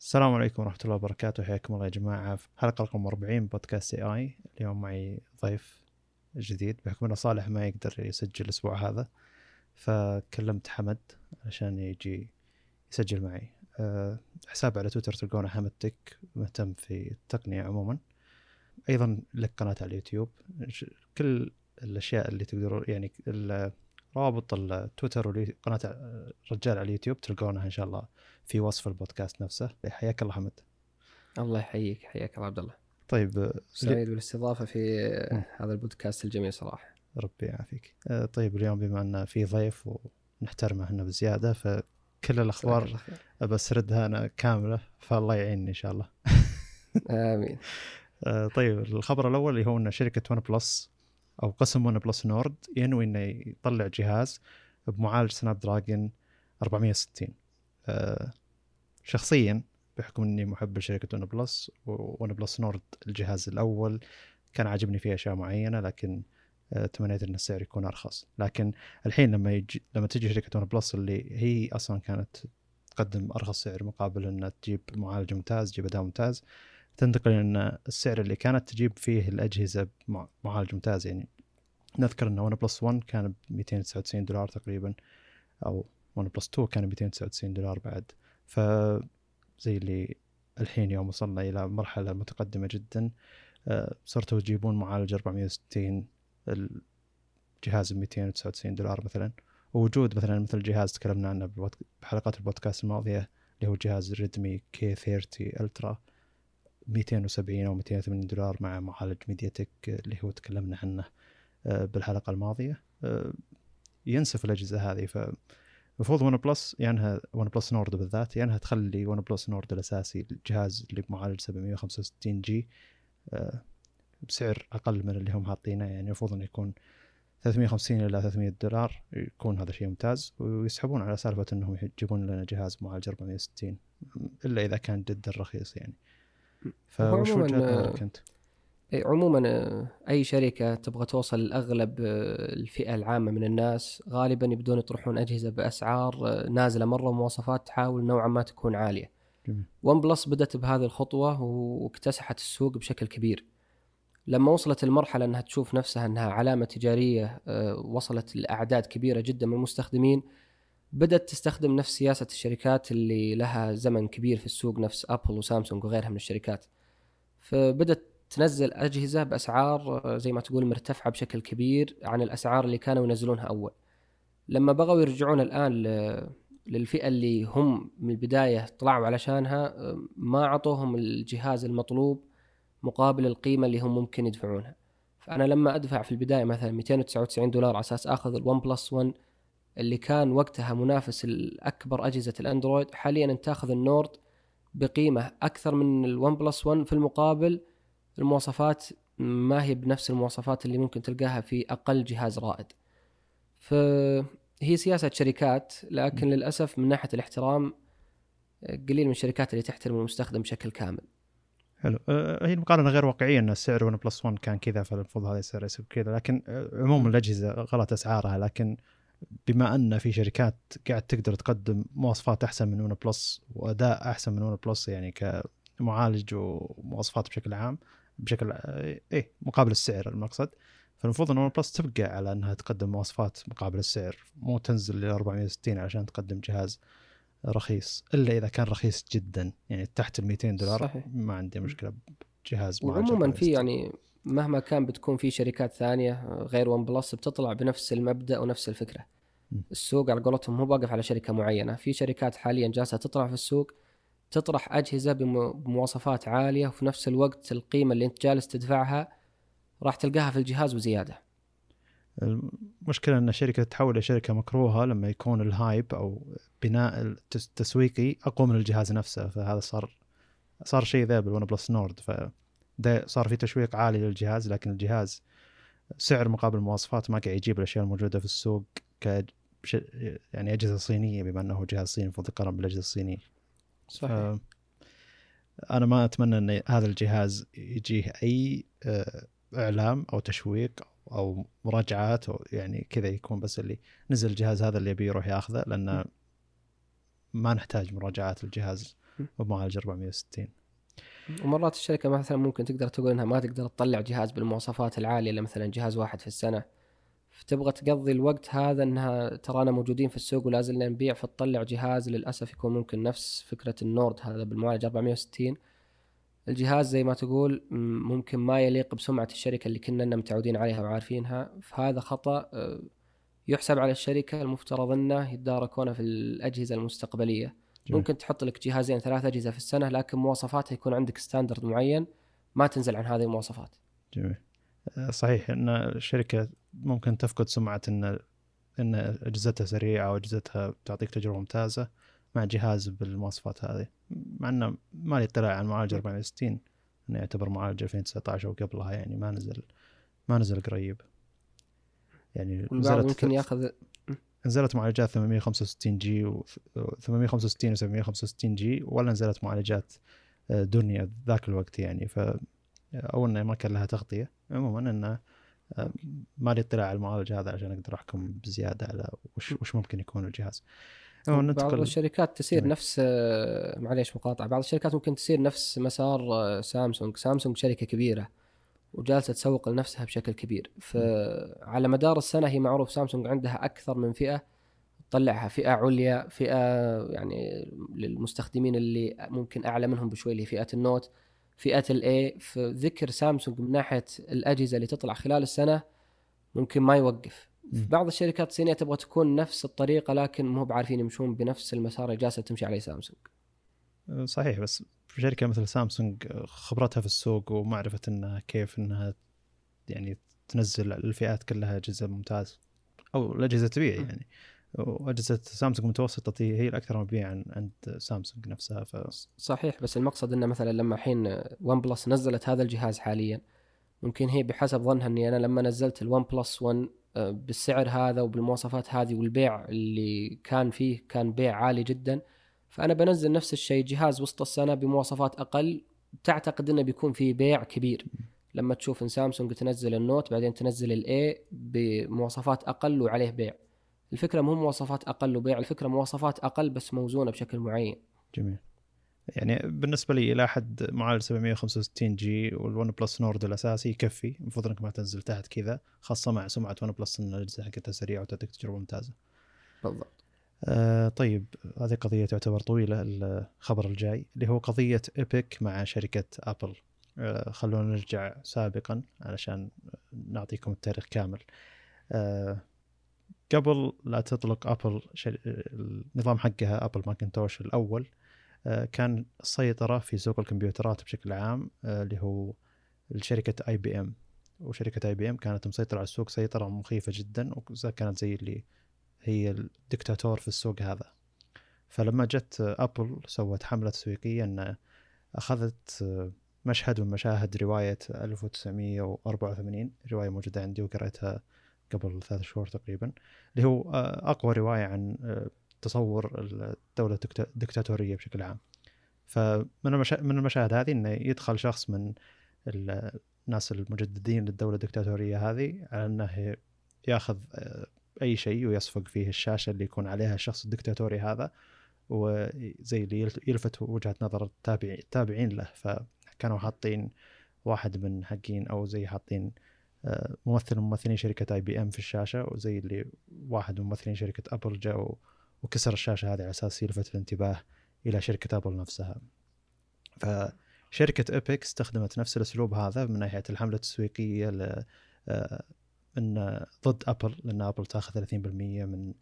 السلام عليكم ورحمة الله وبركاته. حياكم الله يا جماعة في حلقة رقم 40 بودكاست اي اي اليوم معي ضيف جديد بحكم إنه صالح ما يقدر يسجل الأسبوع هذا فكلمت حمد عشان يجي يسجل معي. أه حساب على تويتر تلقونه حمد تك مهتم في التقنية عموما. أيضا لك قناة على اليوتيوب. كل الأشياء اللي تقدروا يعني روابط التويتر وقناة رجال على اليوتيوب تلقونها إن شاء الله في وصف البودكاست نفسه. حياك الله حمد. الله يحييك. حياك الله عبد الله. طيب سعيد بالاستضافة في هذا البودكاست الجميل صراحة. ربي يعافيك. آه، طيب اليوم بما أن في ضيف ونحترمه هنا بزيادة فكل الأخبار بسردها أنا كاملة فالله يعيني إن شاء الله. آمين. آه، طيب الخبر الأول اللي هو إن شركة ون بلس أو قسم ون بلس نورد ينوي إنه يطلع جهاز بمعالج سناب دراجون 460 أه شخصيا بحكم إني محب لشركة ون بلس ون بلس نورد الجهاز الأول كان عاجبني فيه أشياء معينة لكن أه تمنيت إن السعر يكون أرخص. لكن الحين لما يجي لما تجي شركة ون بلس اللي هي أصلا كانت تقدم أرخص سعر مقابل إنها تجيب معالج ممتاز تجيب اداء ممتاز تنتقل إن السعر اللي كانت تجيب فيه الأجهزة معالج ممتاز يعني نذكر إن ون بلس 1 كان ب 299 دولار تقريبا أو ون بلس 2 كان ب 299 دولار بعد. ف زي اللي الحين يوم وصلنا إلى مرحلة متقدمة جدا آه، صرتوا تجيبون معالج 460 الجهاز ب 299 دولار مثلا. ووجود مثلا مثل جهاز تكلمنا عنه بحلقات البودكاست الماضية اللي هو جهاز ريدمي K30 Ultra 270 أو 280 دولار مع معالج ميديا تك اللي هو تكلمنا عنه. بالحلقة الماضية. آه، ينسف الأجهزة هذه. ف المفروض ون بلس يعني ون بلس نورد بالذات يعني تخلي ون بلس نورد الأساسي الجهاز اللي بمعالج 765 G آه، بسعر أقل من اللي هم حاطينه. يعني المفروض إنه يكون 350 إلى 300 دولار يكون هذا شيء ممتاز. ويسحبون على سالفة إنهم يجيبون لنا جهاز معالج 460 إلا إذا كان جدا رخيص يعني. فوش وجهة نظرك أنت؟ عموما آه، أي شركة تبغى توصل لأغلب آه، الفئة العامة من الناس غالبا يبدون يطرحون أجهزة بأسعار آه، نازلة مرة مواصفات تحاول نوعا ما تكون عالية. ون بلس بدأت بهذه الخطوة واكتسحت السوق بشكل كبير. لما وصلت المرحلة إنها تشوف نفسها إنها علامة تجارية وصلت لأعداد كبيرة جدا من المستخدمين بدأت تستخدم نفس سياسة الشركات اللي لها زمن كبير في السوق نفس ابل وسامسونج وغيرها من الشركات. فبدت تنزل أجهزة بأسعار آه، زي ما تقول مرتفعة بشكل كبير عن الأسعار اللي كانوا ينزلونها أول. لما بغوا يرجعون الآن للفئة اللي هم من البداية طلعوا علشانها آه، ما أعطوهم الجهاز المطلوب مقابل القيمة اللي هم ممكن يدفعونها. فأنا لما أدفع في البداية مثلا 299 دولار على أساس آخذ الون بلس 1 اللي كان وقتها منافس الأكبر أجهزة الأندرويد حاليا أنت تأخذ النورد بقيمة أكثر من الون بلس 1 في المقابل المواصفات ما هي بنفس المواصفات اللي ممكن تلقاها في أقل جهاز رائد. فهي سياسة شركات لكن م. للأسف من ناحية الاحترام قليل من الشركات اللي تحترم المستخدم بشكل كامل. حلو. أه هي المقارنة غير واقعية إن السعر ون بلس 1 كان كذا فالمفروض هذا السعر يصير كذا لكن عموم الأجهزة غلط أسعارها لكن بما أن في شركات قاعد تقدر تقدم مواصفات أحسن من ون بلس وأداء أحسن من ون بلس يعني كمعالج ومواصفات بشكل عام بشكل إيه مقابل السعر المقصد. فالمفروض إن ون بلس تبقى على إنها تقدم مواصفات مقابل السعر مو تنزل ل 460 عشان تقدم جهاز رخيص إلا إذا كان رخيص جدا يعني تحت ال 200 دولار صحيح. ما عندي مشكلة بجهاز وعموما في يعني مهما كان بتكون في شركات ثانية غير ون بلس بتطلع بنفس المبدأ ونفس الفكرة. السوق على قولتهم مو واقف على شركة معينة في شركات حاليا جالسة تطلع في السوق تطرح أجهزة بمواصفات عالية وفي نفس الوقت القيمة اللي أنت جالس تدفعها راح تلقاها في الجهاز وزيادة المشكلة أن الشركة تتحول لشركة مكروهة لما يكون ال hype أو بناء التسويقي أقوى من الجهاز نفسه فهذا صار صار شيء ذا بالون بلس نورد. ف صار في تشويق عالي للجهاز لكن الجهاز سعر مقابل مواصفات ما قاعد يجيب الأشياء الموجودة في السوق ك يعني أجهزة صينية بما إنه جهاز صيني المفروض يقارن بالأجهزة الصينية. صحيح. أنا ما أتمنى إن هذا الجهاز يجيه أي آه، إعلام أو تشويق أو مراجعات أو يعني كذا يكون بس اللي نزل الجهاز هذا اللي يبي يروح ياخذه لأن ما نحتاج مراجعات الجهاز وبمعالج 460 ومرات الشركة مثلا ممكن تقدر تقول إنها ما تقدر تطلع جهاز بالمواصفات العالية إلا مثلا جهاز واحد في السنة. فتبغى تقضي الوقت هذا إنها ترانا موجودين في السوق ولا زلنا نبيع فتطلع جهاز للأسف يكون ممكن نفس فكرة النورد هذا بالمعالج 460 الجهاز زي ما تقول ممكن ما يليق بسمعة الشركة اللي كنا متعودين عليها وعارفينها. فهذا خطأ آه، يحسب على الشركة المفترض إنه يتداركونه في الأجهزة المستقبلية. جميل. ممكن تحط لك جهازين ثلاث أجهزة في السنة لكن مواصفاتها يكون عندك ستاندرد معين. ما تنزل عن هذه المواصفات. جميل. آه، صحيح إن الشركة ممكن تفقد سمعة إن إن أجهزتها سريعة واجهزتها تعطيك تجربة ممتازة مع جهاز بالمواصفات هذه. مع إنه ما لي اطلاع عن معالج 460 إنه يعتبر معالج 2019 أو قبلها يعني ما نزل ما نزل قريب. يعني نزلت ممكن ياخذ نزلت معالجات 865 G و 865 و 765 G ولا نزلت معالجات آه، دنيا ذاك الوقت يعني. ف أو إنه ما كان لها تغطية. عموما إنه آه، ما لي اطلاع على المعالج هذا عشان أقدر أحكم بزيادة على وش وش ممكن يكون الجهاز. بعض الشركات تسير جميل. نفس آه، معليش مقاطعه بعض الشركات ممكن تسير نفس مسار سامسونج. سامسونج شركة كبيرة وجالسة تسوق لنفسها بشكل كبير. فعلى مدار السنة هي معروف سامسونج عندها أكثر من فئة تطلعها فئة عليا فئة يعني للمستخدمين اللي ممكن أعلى منهم بشوي اللي هي فئة ال Note. فئة ال A فذكر سامسونج من ناحية الأجهزة اللي تطلع خلال السنة ممكن ما يوقف. في بعض الشركات الصينية تبغى تكون نفس الطريقة لكن مو بعارفين يمشون بنفس المسار اللي جالسة تمشي عليه سامسونج. صحيح بس في شركة مثل سامسونج خبرتها في السوق ومعرفة إنها كيف إنها يعني تنزل الفئات كلها اجهزه ممتاز أو الأجهزة تبيع يعني. وأجهزة سامسونج متوسطه هي الأكثر مبيعا عند سامسونج نفسها ف صحيح بس المقصد إنه مثلا لما الحين ون بلس نزلت هذا الجهاز حاليا ممكن هي بحسب ظنها إني أنا لما نزلت الون بلس 1 بالسعر هذا وبالمواصفات هذه والبيع اللي كان فيه كان بيع عالي جدا فأنا بنزل نفس الشيء جهاز وسط السنة بمواصفات أقل تعتقد إنه بيكون في بيع كبير. لما تشوف إن سامسونج تنزل النوت بعدين تنزل ال A بمواصفات أقل وعليه بيع. الفكرة مو مواصفات أقل وبيع الفكرة مواصفات أقل بس موزونة بشكل معين. جميل. يعني بالنسبة لي إلى حد معالج 765 جي وال ون بلس نورد الأساسي يكفي. المفروض إنك ما تنزل تحت كذا خاصة مع سمعة ون بلس ان الاجهزه حقتها سريعة وتعطيك تجربة ممتازة. بالضبط. آه طيب هذه قضية تعتبر طويلة الخبر الجاي اللي هو قضية إيبك مع شركة ابل آه خلونا نرجع سابقا علشان نعطيكم التاريخ كامل. آه قبل لا تطلق ابل النظام حقها ابل ماكنتوش الأول آه كان السيطرة في سوق الكمبيوترات بشكل عام آه اللي هو الشركة اي بي ام وشركة اي بي ام كانت مسيطرة على السوق سيطرة مخيفة جدا وكانت زي اللي هي الدكتاتور في السوق هذا. فلما جت ابل سوت حملة تسويقية إن أخذت مشهد من مشاهد رواية 1984 رواية موجودة عندي وقريتها قبل ثلاث شهور تقريبا اللي هو أقوى رواية عن تصور الدولة الدكتاتورية بشكل عام. فمن من المشاهد هذه إنه يدخل شخص من الناس المجددين للدولة الدكتاتورية هذه على إنه ياخذ أي شيء ويصفق فيه الشاشة اللي يكون عليها الشخص الدكتاتوري هذا وزي اللي يلفت وجهة نظر التابعين له. فكانوا حاطين واحد من حقين أو زي حاطين آه، ممثل من ممثلين شركة اي بي ام في الشاشة وزي اللي واحد من ممثلين شركة ابل جاء وكسر الشاشة هذه على أساس يلفت الانتباه إلى شركة ابل نفسها. فشركة ايبك استخدمت نفس الأسلوب هذا من ناحية الحملة التسويقية آه، ان ضد ابل لأن ابل تأخذ 30% من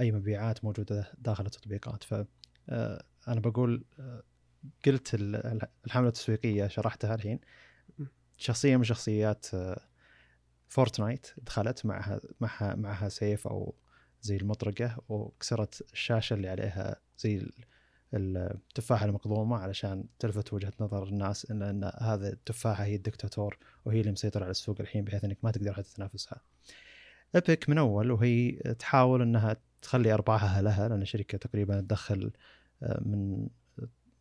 أي مبيعات موجودة داخل التطبيقات. ف آه، أنا بقول آه، قلت الحملة التسويقية شرحتها الحين. شخصية من شخصيات فورتنايت آه، دخلت معها معها معها سيف أو زي المطرقة وكسرت الشاشة اللي عليها زي التفاحة المقضومة علشان تلفت وجهة نظر الناس إن, إن هذا التفاحة هي الدكتاتور وهي اللي مسيطرة على السوق الحين بحيث إنك ما تقدر حتى تنافسها. ايبك من أول وهي تحاول إنها تخلي أرباحها لها لأن شركه تقريبا تدخل آه، من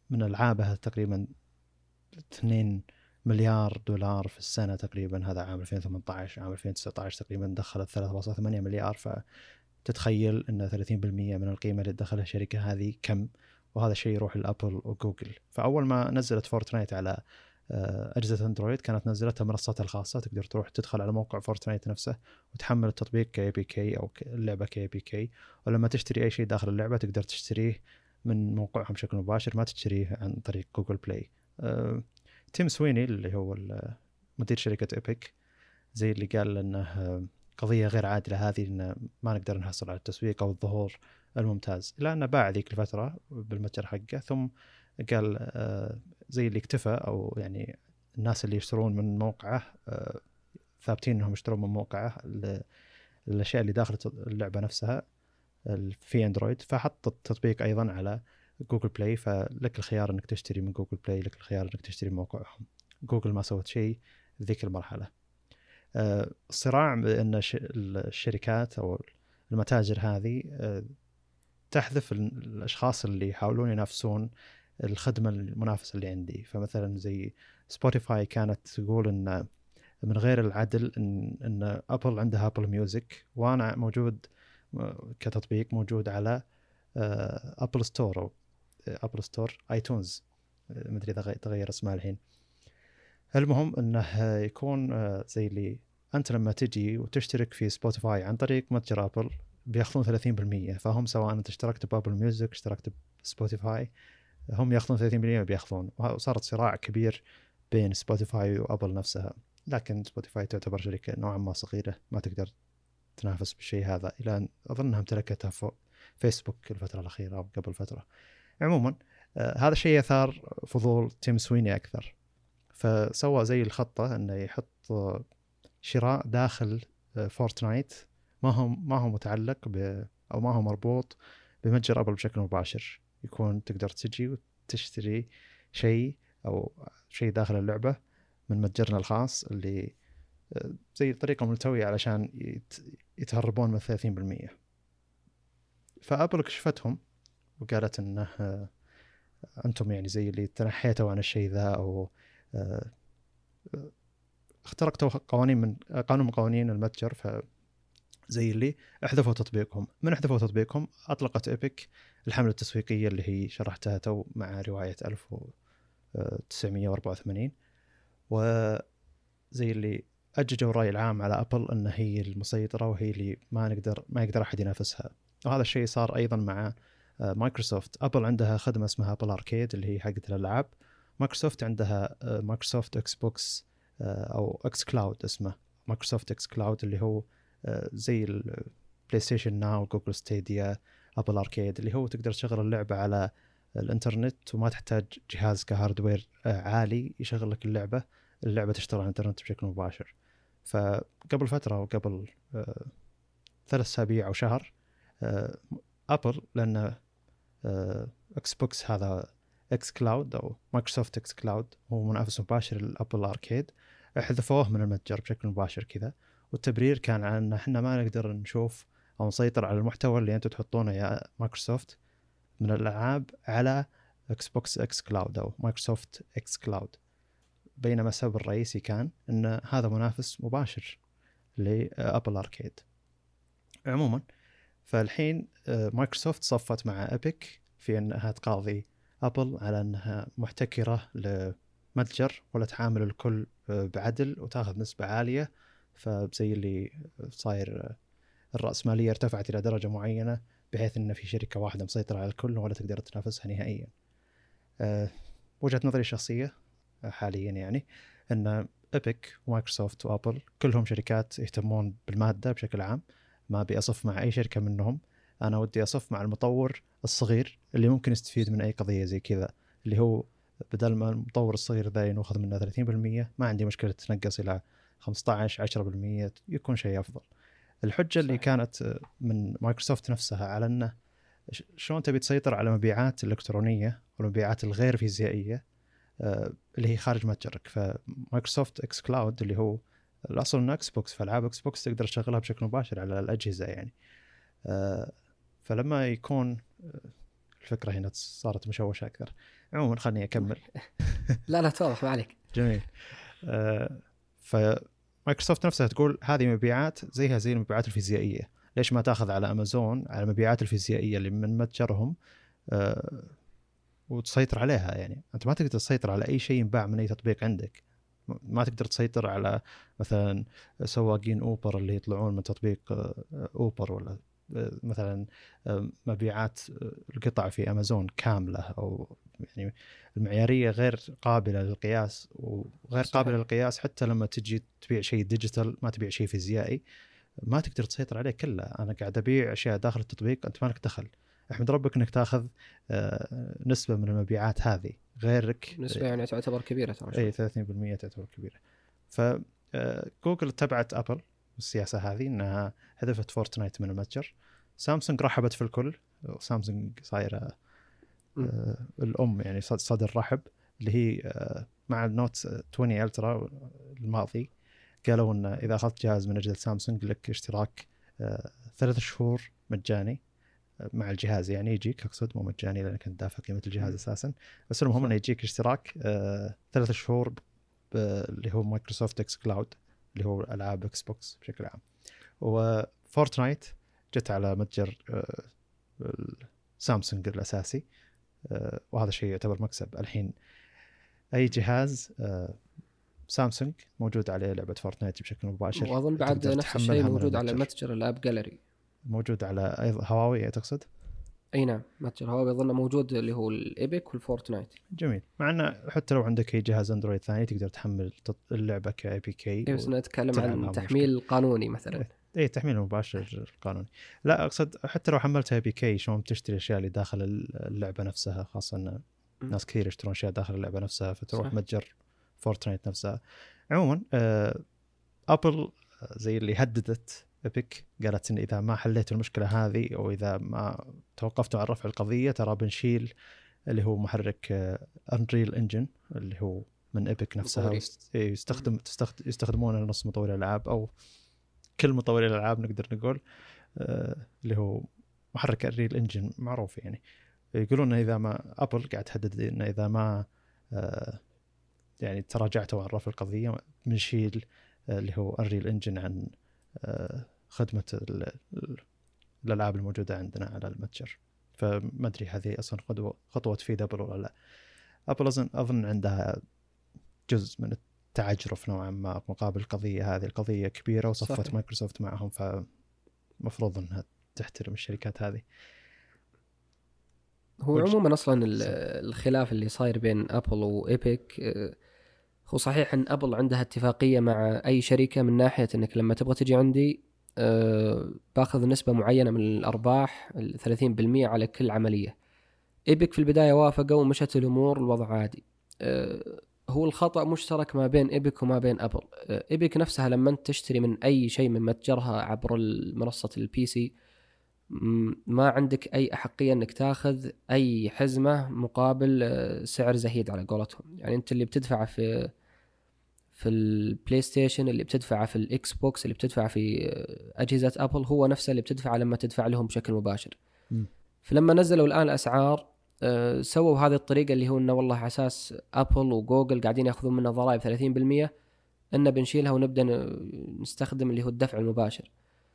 من ألعابها تقريبا 2 مليار دولار في السنة تقريبا هذا عام 2018 عام 2019 تقريبا دخلت 3.8 مليار. فتتخيل إن 30% من القيمة اللي دخلها الشركة هذه كم؟ وهذا شيء يروح لأبل وجوجل. فأول ما نزلت فورتنايت على آه، أجهزة أندرويد كانت نزلتها منصتها الخاصة. تقدر تروح تدخل على موقع فورتنايت نفسه وتحمل التطبيق ك APK أو اللعبة ك APK. ولما تشتري أي شيء داخل اللعبة تقدر تشتريه من موقعهم بشكل مباشر ما تشتريه عن طريق جوجل بلاي. أه تيم سويني اللي هو مدير شركة ايبك زي اللي قال إنه قضية غير عادلة هذه إن ما نقدر نحصل على التسويق أو الظهور الممتاز. الا أنه باع ذيك الفترة بالمتجر حقه ثم قال آه، زي اللي اكتفى أو يعني الناس اللي يشترون من موقعه آه، ثابتين إنهم يشترون من موقعه الاشياء اللي داخل اللعبة نفسها في أندرويد فحط التطبيق أيضا على جوجل بلاي فلك الخيار إنك تشتري من جوجل بلاي لك الخيار إنك تشتري من موقعهم. جوجل ما سوت شيء ذيك المرحلة. الصراع بأن الشركات أو المتاجر هذه آه، تحذف الأشخاص اللي يحاولون ينافسون الخدمة المنافسة اللي عندي. فمثلا زي سبوتيفاي كانت تقول إن من غير العدل ان إن ابل عندها ابل ميوزك وأنا موجود كتطبيق موجود على ابل ستور أو ابل ستور ايتونز ما أدري إذا تغير اسمها الحين. المهم إنه يكون آه، زي اللي أنت لما تجي وتشترك في سبوتيفاي عن طريق متجر ابل بيأخذون 30% فهم سواء أنت اشتركت بأبل ميوزك اشتركت بسبوتيفاي هم يأخذون 30% بيأخذون. وصارت صراع كبير بين سبوتيفاي وأبل نفسها. لكن سبوتيفاي تعتبر شركة نوعا ما صغيرة ما تقدر تنافس بالشيء هذا. إلى أن أظنها امتلكتها فيسبوك الفترة الأخيرة أو قبل فترة. عموما آه هذا الشيء اثار فضول تيم سويني أكثر. فسوى زي الخطة إنه يحط شراء داخل فورتنايت ما هو ما هو متعلق ب أو ما هو مربوط بمتجر أبل بشكل مباشر. يكون تقدر تجي وتشتري شيء أو شيء داخل اللعبة من متجرنا الخاص اللي زي الطريقة الملتويه علشان يتهربون من 30% فأبل كشفتهم وقالت إنه أنتم يعني زي اللي تنحيتوا عن الشيء ذا أو اخترقتوا قوانين من قانون من قوانين المتجر ف زي اللي احذفوا تطبيقهم. من احذفوا تطبيقهم أطلقت إيبك الحملة التسويقية اللي هي شرحتها تو مع رواية 1984 وزي اللي أججوا الرأي العام على أبل إن هي المسيطرة وهي اللي ما نقدر ما يقدر أحد ينافسها. وهذا الشيء صار أيضا مع آه، مايكروسوفت. أبل عندها خدمة اسمها أبل أركيد اللي هي حقت الألعاب. مايكروسوفت عندها مايكروسوفت إكس بوكس أو إكس كلاود اسمه. مايكروسوفت إكس كلاود اللي هو آه، زي البلاي ستيشن ناو جوجل ستيديا أبل أركيد اللي هو تقدر تشغل اللعبة على الإنترنت وما تحتاج جهاز ك hardware آه، عالي يشغل لك اللعبة. اللعبة تشتغل على الإنترنت بشكل مباشر. فقبل فترة وقبل آه، ثلاث أسابيع أو شهر أبل لأن إكس بوكس هذا إكس كلاود أو مايكروسوفت إكس كلاود هو منافس مباشر لـ Apple Arcade حذفوه من المتجر بشكل مباشر كذا. والتبرير كان على ان إحنا ما نقدر نشوف أو نسيطر على المحتوى اللي أنتم تحطونه يا مايكروسوفت من الألعاب على إكس بوكس إكس كلاود أو مايكروسوفت إكس كلاود بينما السبب الرئيسي كان إن هذا منافس مباشر لـ Apple Arcade عموما فالحين آه، مايكروسوفت صفت مع إيبك في أنها تقاضي ابل على أنها محتكرة لمتجر ولا تعامل الكل آه، بعدل وتاخذ نسبة عالية فزي اللي صاير الرأسمالية ارتفعت إلى درجة معينة بحيث إن في شركة واحدة مسيطرة على الكل ولا تقدر تنافسها نهائيا. وجهة نظري الشخصية حاليا يعني إن إيبك ومايكروسوفت وأبل كلهم شركات يهتمون بالمادة بشكل عام ما أبي أصف مع أي شركة منهم. أنا ودي أصف مع المطور الصغير اللي ممكن يستفيد من أي قضية زي كذا اللي هو بدل ما المطور الصغير ذا ينوخذ منه 30% ما عندي مشكلة تنقص إلى 15 10% يكون شيء أفضل. الحجة اللي كانت من مايكروسوفت نفسها على إنه شلون تبي تسيطر على مبيعات الالكترونيه والمبيعات الغير فيزيائية؟ آه، اللي هي خارج متجرك. فمايكروسوفت إكس كلاود اللي هو الأصل إنه إكس بوكس فألعاب إكس بوكس تقدر تشغلها بشكل مباشر على الأجهزة يعني. آه، فلما يكون الفكرة هنا صارت مشوشة أكثر. عموما خليني أكمل. لا لا توضح ما عليك. جميل. آه فمايكروسوفت نفسها تقول هذه مبيعات زيها زي المبيعات الفيزيائية. ليش ما تأخذ على أمازون على المبيعات الفيزيائية اللي من متجرهم؟ آه وتسيطر عليها يعني. أنت ما تقدر تسيطر على أي شيء ينباع من أي تطبيق عندك. ما تقدر تسيطر على مثلا سواقين أوبر اللي يطلعون من تطبيق آه، أوبر ولا آه، مثلا آه، مبيعات القطع في أمازون كاملة أو يعني المعيارية غير قابلة للقياس وغير صحيح. قابلة للقياس حتى لما تجي تبيع شيء ديجيتال ما تبيع شيء فيزيائي ما تقدر تسيطر عليه كله أنا قاعد أبيع أشياء داخل التطبيق أنت ما لك دخل أحمد ربك إنك تأخذ نسبة من المبيعات هذه. غيرك نسبة يعني تعتبر كبيرة ترى اي 30% تعتبر كبيرة. ف جوجل اتبعت أبل السياسة هذه إنها حذفت فورتنايت من المتجر. سامسونج رحبت في الكل. سامسونج صايرة آه الأم يعني صدر رحب اللي هي آه مع النوت 20 ألترا الماضي قالوا إن إذا أخذت جهاز من أجهزة سامسونج لك اشتراك آه ثلاث شهور مجاني. مع الجهاز يعني يجيك أقصد مو مجاني لأنك أنت دافع قيمة الجهاز أساسا. بس المهم إنه يجيك اشتراك آه ثلاث شهور اللي هو مايكروسوفت إكس كلاود اللي هو ألعاب إكس بوكس بشكل عام. وفورتنايت جت على متجر آه سامسونج الأساسي آه وهذا شيء يعتبر مكسب. الحين أي جهاز سامسونج موجود عليه لعبة فورتنايت بشكل مباشر. وأظن بعد نفس الشيء موجود على متجر الـ App Gallery موجود على هواوي تقصد؟ أي نعم متجر هواوي أظن موجود اللي هو الإيبك والفورتنايت جميل مع إنه حتى لو عندك أي جهاز أندرويد ثاني تقدر تحمل اللعبة كـ APK بس نتكلم عن تحميل. قانوني مثلا اي إيه، تحميل مباشر قانوني لا أقصد حتى لو حملت APK شلون تشتري الاشياء اللي داخل اللعبة نفسها خاصة إن ناس كثير يشترون أشياء داخل اللعبة نفسها فتروح صح. متجر فورتنايت نفسها عموما آه ابل زي اللي هددت إيبك قالت إن إذا ما حليتوا المشكلة هذه أو إذا ما توقفتوا عن رفع القضية ترى بنشيل اللي هو محرك Unreal Engine اللي هو من إيبك نفسها إيه، يستخدم يستخدمونه لنص مطوري الألعاب أو كل مطوري الألعاب نقدر نقول آه، اللي هو محرك Unreal Engine معروف يعني. يقولون إذا ما ابل قاعد تهدد انه إذا ما آه، يعني تراجعتوا عن رفع القضية بنشيل آه، اللي هو Unreal Engine عن خدمة الألعاب الموجودة عندنا على المتجر. فما أدري هذه أصلا خطوة خطوة تفيد أبل ولا لا. أبل أظن أظن عندها جزء من التعجرف نوعا ما مقابل القضية هذه. القضية كبيرة وصفت صحيح. مايكروسوفت معهم فمفروض إنها تحترم الشركات هذه. هو عموما أصلا الخلاف اللي صاير بين أبل وإيبك آه، هو صحيح إن أبل عندها اتفاقية مع أي شركة من ناحية إنك لما تبغى تجي عندي بأخذ نسبة معينة من الأرباح 30% على كل عملية. إيبك في البداية وافقوا ومشت الأمور الوضع عادي. أه هو الخطأ مشترك ما بين إيبك وما بين أبل. أه إيبك نفسها لما تشتري من أي شيء من متجرها عبر منصة الـ PC ما عندك أي أحقية أنك تاخذ أي حزمة مقابل آه، سعر زهيد على قولتهم. يعني أنت اللي بتدفعه في في البلاي ستيشن اللي بتدفعه في الاكس بوكس اللي بتدفعه في أجهزة ابل هو نفسه اللي بتدفعه لما تدفع لهم بشكل مباشر. م. فلما نزلوا الآن الأسعار آه، سووا هذه الطريقة اللي هو إنه والله على أساس ابل وجوجل قاعدين يأخذون منا ضرائب 30% ان بنشيلها ونبدأ نستخدم اللي هو الدفع المباشر.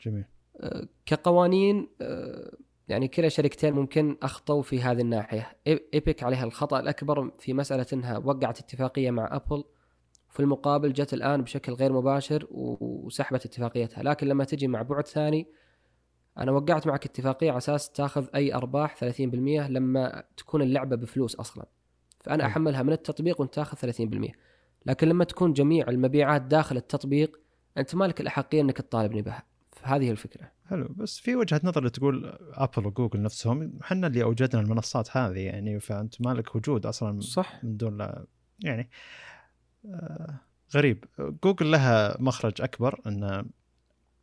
جميل. آه، كقوانين آه، يعني كلا شركتين ممكن أخطوا في هذه الناحية، إيبك عليها الخطأ الأكبر في مسألة إنها وقعت اتفاقية مع ابل في المقابل جت الآن بشكل غير مباشر وسحبت اتفاقيتها. لكن لما تجي مع بعد ثاني أنا وقعت معك اتفاقية على أساس تاخذ أي أرباح 30% لما تكون اللعبة بفلوس أصلا. فأنا أحملها من التطبيق وأنت تاخذ 30% لكن لما تكون جميع المبيعات داخل التطبيق أنت مالك الأحقية أنك تطالبني بها. فهذه الفكرة. حلو. بس في وجهة نظر اللي تقول ابل وجوجل نفسهم إحنا اللي أوجدنا المنصات هذه يعني فأنت مالك وجود أصلا صح. من دون لا. يعني غريب. جوجل لها مخرج أكبر إن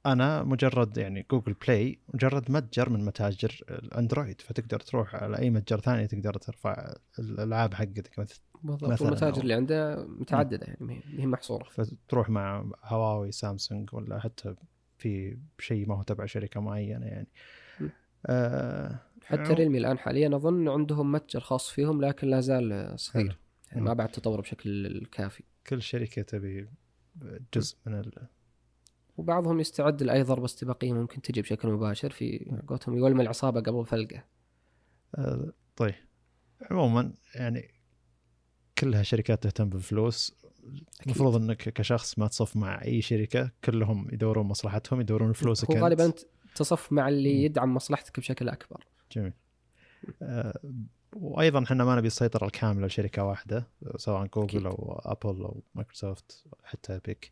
أنا مجرد يعني جوجل بلاي مجرد متجر من متاجر الأندرويد فتقدر تروح على أي متجر ثاني تقدر ترفع الألعاب حقتك بالضبط المتاجر اللي عنده متعددة يعني هي محصورة. فتروح مع هواوي سامسونج ولا حتى في شيء ما هو تبع شركة معينة يعني. آه حتى ريلمي الآن حاليا أظن عندهم متجر خاص فيهم لكن لا زال صغير. يعني ما بعد تطور بشكل كافي كل شركة تبي جزء من ال... وبعضهم يستعد لأي ضربه استباقيه ممكن تجي بشكل مباشر في قولتهم يولم العصابة قبل فلقه. آه طيب. عموما يعني كلها شركات تهتم بالفلوس المفروض إنك كشخص ما تصف مع أي شركة كلهم يدورون مصلحتهم يدورون فلوسك هو. غالبا تصف مع. اللي يدعم مصلحتك بشكل أكبر. جميل. آه، وأيضا إحنا ما نبي السيطرة الكاملة لشركة واحدة سواء جوجل أكيد. أو ابل أو مايكروسوفت حتى إيبك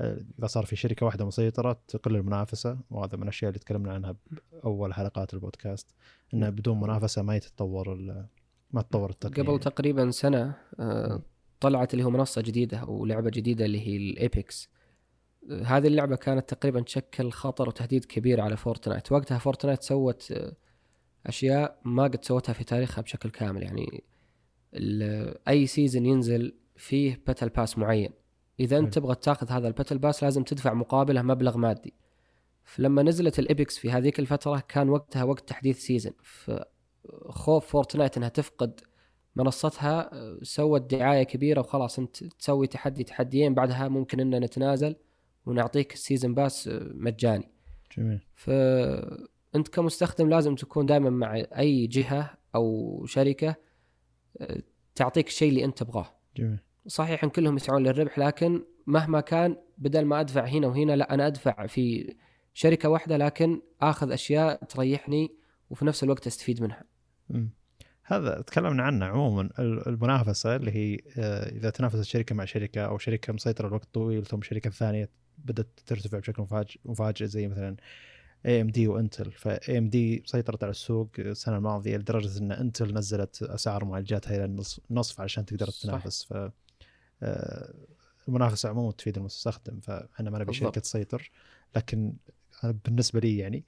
آه، إذا صار في شركة واحدة مسيطرة تقل المنافسة وهذا من الأشياء اللي تكلمنا عنها بأول حلقات البودكاست إنه بدون منافسة ما يتطور ما تطور التقنية. قبل تقريبا سنة. آه، طلعت اللي هو منصة جديدة أو لعبة جديدة اللي هي ال Apex آه، هذه اللعبة كانت تقريبا تشكل خطر وتهديد كبير على فورتنايت وقتها فورتنايت سوت أشياء ما قد سوتها في تاريخها بشكل كامل. يعني أي season ينزل فيه battle pass معين. إذا أنت. تبغى تاخذ هذا ال battle pass لازم تدفع مقابله مبلغ مادي. فلما نزلت ال Apex في هذيك الفترة كان وقتها وقت تحديث season فخوف فورتنايت إنها تفقد منصتها سوت دعاية كبيرة وخلاص أنت تسوي تحدي تحديين بعدها ممكن ان نتنازل ونعطيك ال season pass مجاني. جميل. فانت كمستخدم لازم تكون دائما مع أي جهة أو شركة آه، تعطيك الشيء اللي أنت تبغاه. جميل. صحيح إن كلهم يسعون للربح لكن مهما كان بدل ما أدفع هنا وهنا لا أنا أدفع في شركة واحدة لكن آخذ أشياء تريحني وفي نفس الوقت أستفيد منها. مم. هذا تكلمنا عنه عموما ال- المنافسة اللي هي آه، إذا تنافست شركه مع شركة أو شركة مسيطرة لوقت طويل ثم شركة ثانية بدأت ترتفع بشكل مفاجئ مفاجئ زي مثلا AMD وإنتل ف AMD سيطرت على السوق السنة الماضية لدرجة إن إنتل نزلت أسعار معالجاتها إلى النص- النصف عشان تقدر. تنافس ف آه، المنافسه عموما تفيد المستخدم فإحنا ما نبي. شركة تسيطر لكن بالنسبة لي يعني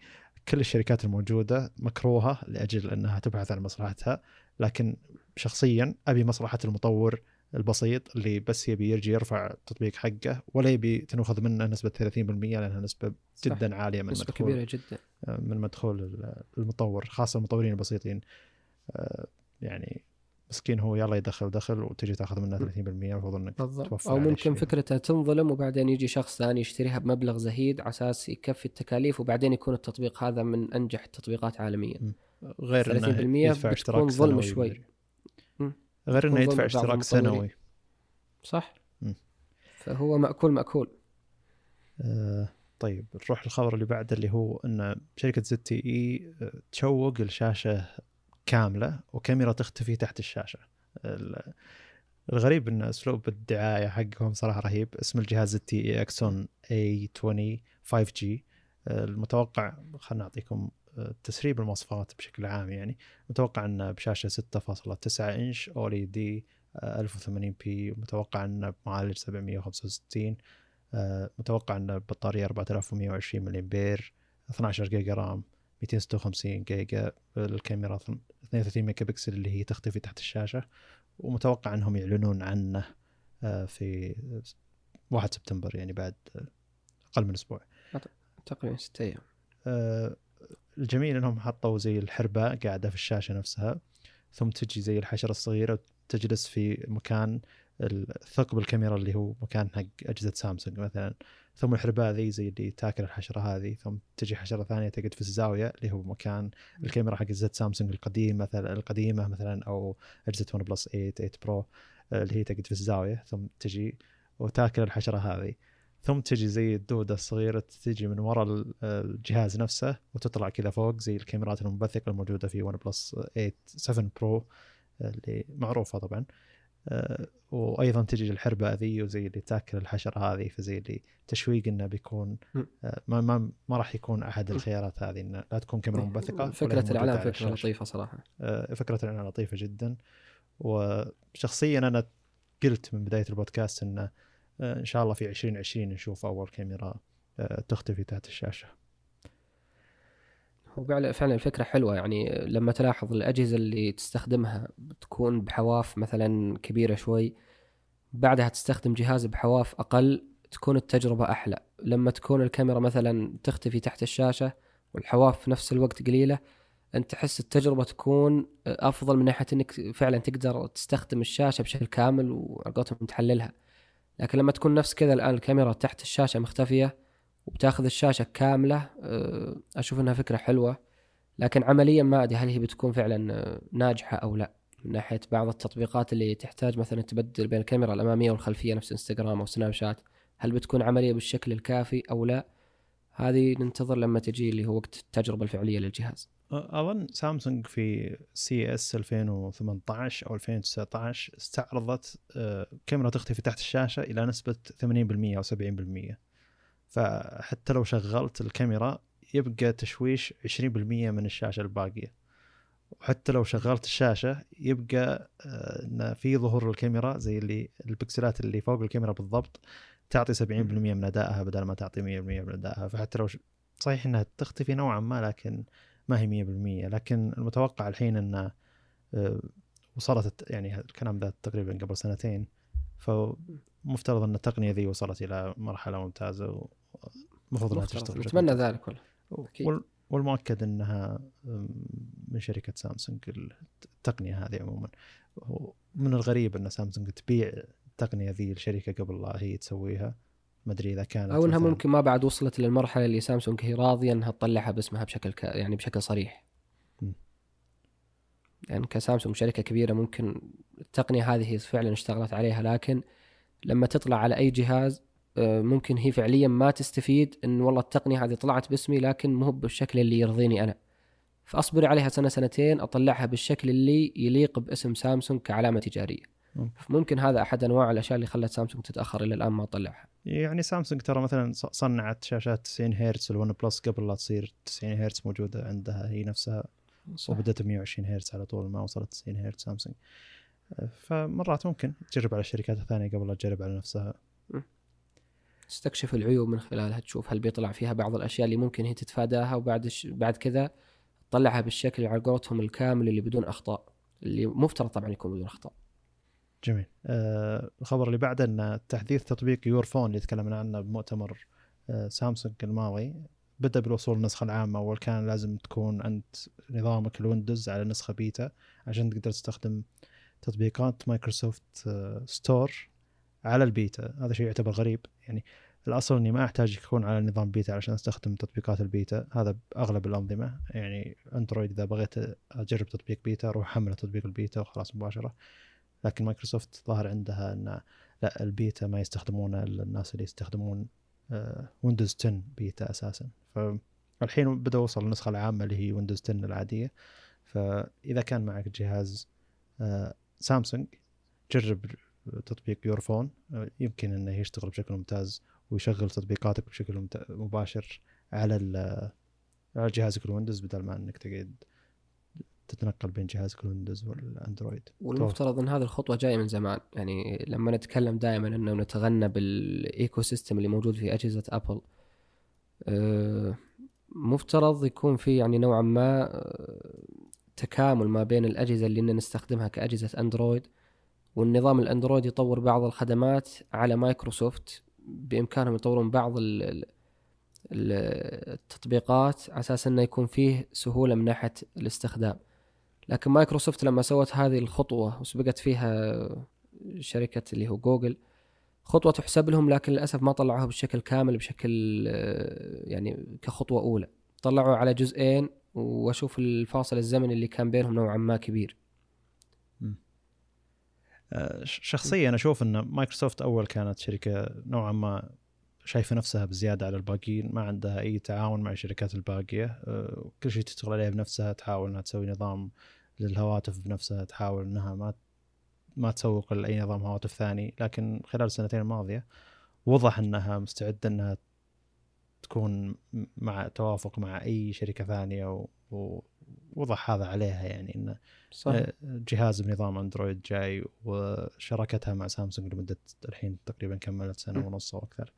كل الشركات الموجودة مكروهة لأجل أنها تبحث عن مصلحتها لكن شخصيا أبي مصلحة المطور البسيط اللي بس يبي يرجع يرفع التطبيق حقه ولا يبي تنخذ منه نسبة 30% لأنها نسبة صح. جدا عالية من نسبة مدخول كبيرة جدا. من مدخول المطور خاصة المطورين البسيطين. آه، يعني مسكين هو يلا يدخل دخل وتجي تاخذ منه 30% المفروض إنك بالضبط. توفر أو ممكن. فكرتها تنظلم وبعدين يجي شخص ثاني يشتريها بمبلغ زهيد على أساس يكفي التكاليف وبعدين يكون التطبيق هذا من أنجح التطبيقات عالميا. غير 30% انه يدفع بتكون اشتراك ظلم شوي. غير إنه يدفع اشتراك. سنوي. صح. مم. فهو مأكول مأكول. آه، طيب نروح للخبر اللي بعده اللي هو إن شركة زد تي إي آه، تشوق الشاشه كاملة وكاميرا تختفي تحت الشاشة. ال- الغريب إن أسلوب الدعاية حقهم صراحة رهيب. اسم الجهاز ZTE Axon A 20 5 G المتوقع خلنا نعطيكم تسريب المواصفات بشكل عام يعني. متوقع انه بشاشة 6.9 inch OLED 1080 p متوقع انه بمعالج 765 آه، متوقع انه بطارية 4120 ملي امبير 12 جيجا RAM 256 جيجا الكاميرا 32 ميجا بكسل اللي هي تختفي تحت الشاشة. ومتوقع أنهم يعلنون عنه آه، في 1 سبتمبر يعني بعد آه، أقل من أسبوع. تقريبا ست أيام. آه، الجميل إنهم حطوا زي الحرباء قاعدة في الشاشة نفسها ثم تجي زي الحشرة الصغيرة تجلس في مكان ثقب الكاميرا اللي هو مكان حق أجهزة سامسونج مثلا. ثم الحرباء ذي زي اللي تاكل الحشرة هذه ثم تجي حشرة ثانية تقعد في الزاوية اللي هو مكان الكاميرا حق أجهزة سامسونج القديم مثلا القديمة مثلا أو أجهزة OnePlus 8 8 Pro اللي هي تقعد في الزاوية ثم تجي وتاكل الحشرة هذه. ثم تجي زي الدودة الصغيرة تجي من وراء ال- الجهاز نفسه وتطلع كذا فوق زي الكاميرات المنبثقة الموجودة في OnePlus 8 7 Pro اللي معروفة طبعا. آه، وأيضا تجي الحربة ذي وزي اللي تاكل الحشرة هذه فزي اللي تشويق إنه بيكون. آه، ما ما ما راح يكون أحد الخيارات هذه إنه لا تكون كاميرا منبثقة موجودة الإعلان الشاشة. لطيفة صراحة. آه، فكرة الإعلان لطيفة جدا. وشخصيا أنا قلت من بداية البودكاست أنه آه، إن شاء الله في 2020 نشوف أول كاميرا آه، تختفي تحت الشاشة. هو فعلا الفكرة حلوة. يعني لما تلاحظ الأجهزة اللي تستخدمها بتكون بحواف مثلا كبيرة شوي بعدها تستخدم جهاز بحواف أقل تكون التجربة أحلى. لما تكون الكاميرا مثلا تختفي تحت الشاشة والحواف في نفس الوقت قليلة أنت تحس التجربة تكون أفضل من ناحية أنك فعلا تقدر تستخدم الشاشة بشكل كامل وعلى قولتهم تحللها. لكن لما تكون نفس كذا الآن الكاميرا تحت الشاشة مختفية وبتاخذ الشاشة كاملة آه، أشوف أنها فكرة حلوة. لكن عمليا ما أدري هل هي بتكون فعلا آه، ناجحة أو لا. من ناحية بعض التطبيقات اللي تحتاج مثلا تبدل بين الكاميرا الأمامية والخلفية نفس إنستغرام أو سناب شات هل بتكون عملية بالشكل الكافي أو لا؟ هذه ننتظر لما تجي اللي هو وقت التجربة الفعلية للجهاز. أظن سامسونج في CES 2018 أو 2019 استعرضت آه، كاميرا تختفي تحت الشاشة إلى نسبة 80% أو 70% فحتى لو شغلت الكاميرا يبقى تشويش 20% من الشاشة الباقية وحتى لو شغلت الشاشة يبقى آه، إن في ظهور الكاميرا زي اللي البكسلات اللي فوق الكاميرا بالضبط تعطي 70% من أدائها بدل ما تعطي 100% من أدائها فحتى لو. صحيح إنها تختفي نوعا ما لكن ما هي 100% لكن المتوقع الحين إن آه، وصلت يعني الكلام ذا تقريبا قبل سنتين فمفترض إن التقنية ذي وصلت إلى مرحلة ممتازة ومفروض إنها تشتغل نتمنى ذلك والله. والمؤكد إنها من شركة سامسونج التقنية هذه عموما. من الغريب إن سامسونج تبيع التقنية ذي لشركه قبل لا هي تسويها. ما أدري إذا كانت أو إنها ممكن ما بعد وصلت للمرحلة اللي سامسونج هي راضية إنها تطلعها باسمها بشكل ك... يعني بشكل صريح. م. يعني كسامسونج شركة كبيرة ممكن التقنية هذه هي فعلا اشتغلت عليها لكن لما تطلع على أي جهاز آه، ممكن هي فعليا ما تستفيد إن والله التقنية هذه طلعت باسمي لكن مو بالشكل اللي يرضيني أنا. فأصبر عليها سنة سنتين أطلعها بالشكل اللي يليق باسم سامسونج كعلامة تجارية. ممكن هذا أحد أنواع الأشياء اللي خلت سامسونج تتأخر إلى الآن ما طلعها يعني سامسونج ترى مثلا صنعت شاشات 90 هرتز ال OnePlus قبل لا تصير 90 هرتز موجودة عندها هي نفسها ب 120 هرتز على طول ما وصلت 90 هرتز سامسونج. فمرات ممكن تجرب على الشركات الثانية قبل لا تجرب على نفسها. تستكشف العيوب من خلالها تشوف هل بيطلع فيها بعض الأشياء اللي ممكن هي تتفاداها وبعد ش... بعد كذا تطلعها بالشكل على قولتهم الكامل اللي بدون أخطاء اللي مفترض طبعا يكون بدون أخطاء. جميل. آه الخبر اللي بعده إن تحديث تطبيق يور فون اللي تكلمنا عنه بمؤتمر آه سامسونج الماضي بدأ بالوصول النسخه العامة أول كان لازم تكون عند نظامك الويندوز على نسخة بيتا عشان تقدر تستخدم تطبيقات مايكروسوفت آه Store على البيتا. هذا شيء يعتبر غريب. يعني الأصل إني ما أحتاج يكون على نظام بيتا عشان أستخدم تطبيقات البيتا. هذا بأغلب الأنظمة. يعني أندرويد إذا بغيت أجرب تطبيق بيتا أروح أحمل تطبيق البيتا وخلاص مباشرة. لكن مايكروسوفت ظهر عندها إن لا البيتا ما يستخدمونه إلا الناس اللي يستخدمون ويندوز 10 بيتا أساسا. فالحين بدا وصل النسخه العامة اللي هي ويندوز 10 العادية. فإذا كان معك جهاز آه، سامسونج جرب تطبيق Your Phone يمكن إنه يشتغل بشكل ممتاز ويشغل تطبيقاتك بشكل مباشر على على جهازك الويندوز بدل ما إنك تقعد تتنقل بين جهازك الويندوز والأندرويد. والمفترض إن هذه الخطوة جاية من زمان. يعني لما نتكلم دائما إنه نتغنى بال ecosystem اللي موجود في أجهزة أبل آه، مفترض يكون في يعني نوعا ما آه، تكامل ما بين الأجهزة اللي نستخدمها كأجهزة أندرويد والنظام الأندرويد يطور بعض الخدمات على مايكروسوفت. بإمكانهم يطورون بعض التطبيقات على أساس إنه يكون فيه سهولة من ناحية الاستخدام. لكن مايكروسوفت لما سوت هذه الخطوة وسبقت فيها شركة اللي هو جوجل خطوة تحسب لهم لكن للأسف ما طلعوها بشكل كامل بشكل يعني كخطوة أولى. طلعوا على جزئين وأشوف الفاصل الزمني اللي كان بينهم نوعا ما كبير. شخصيا أنا أشوف إن مايكروسوفت أول كانت شركة نوعا ما شايفة نفسها بزيادة على الباقيين ما عندها أي تعاون مع الشركات الباقية آه، كل شيء تشتغل عليه بنفسها تحاول إنها تسوي نظام للهواتف بنفسها تحاول إنها ما ما تسوق لأي نظام هواتف ثاني لكن خلال السنتين الماضية وضح إنها مستعدة إنها تكون مع توافق مع أي شركة ثانية ووضح هذا عليها يعني انه صح. آه، جهاز بنظام أندرويد جاي وشراكتها مع سامسونج لمدة الحين تقريبا كملت سنة ونص أو أكثر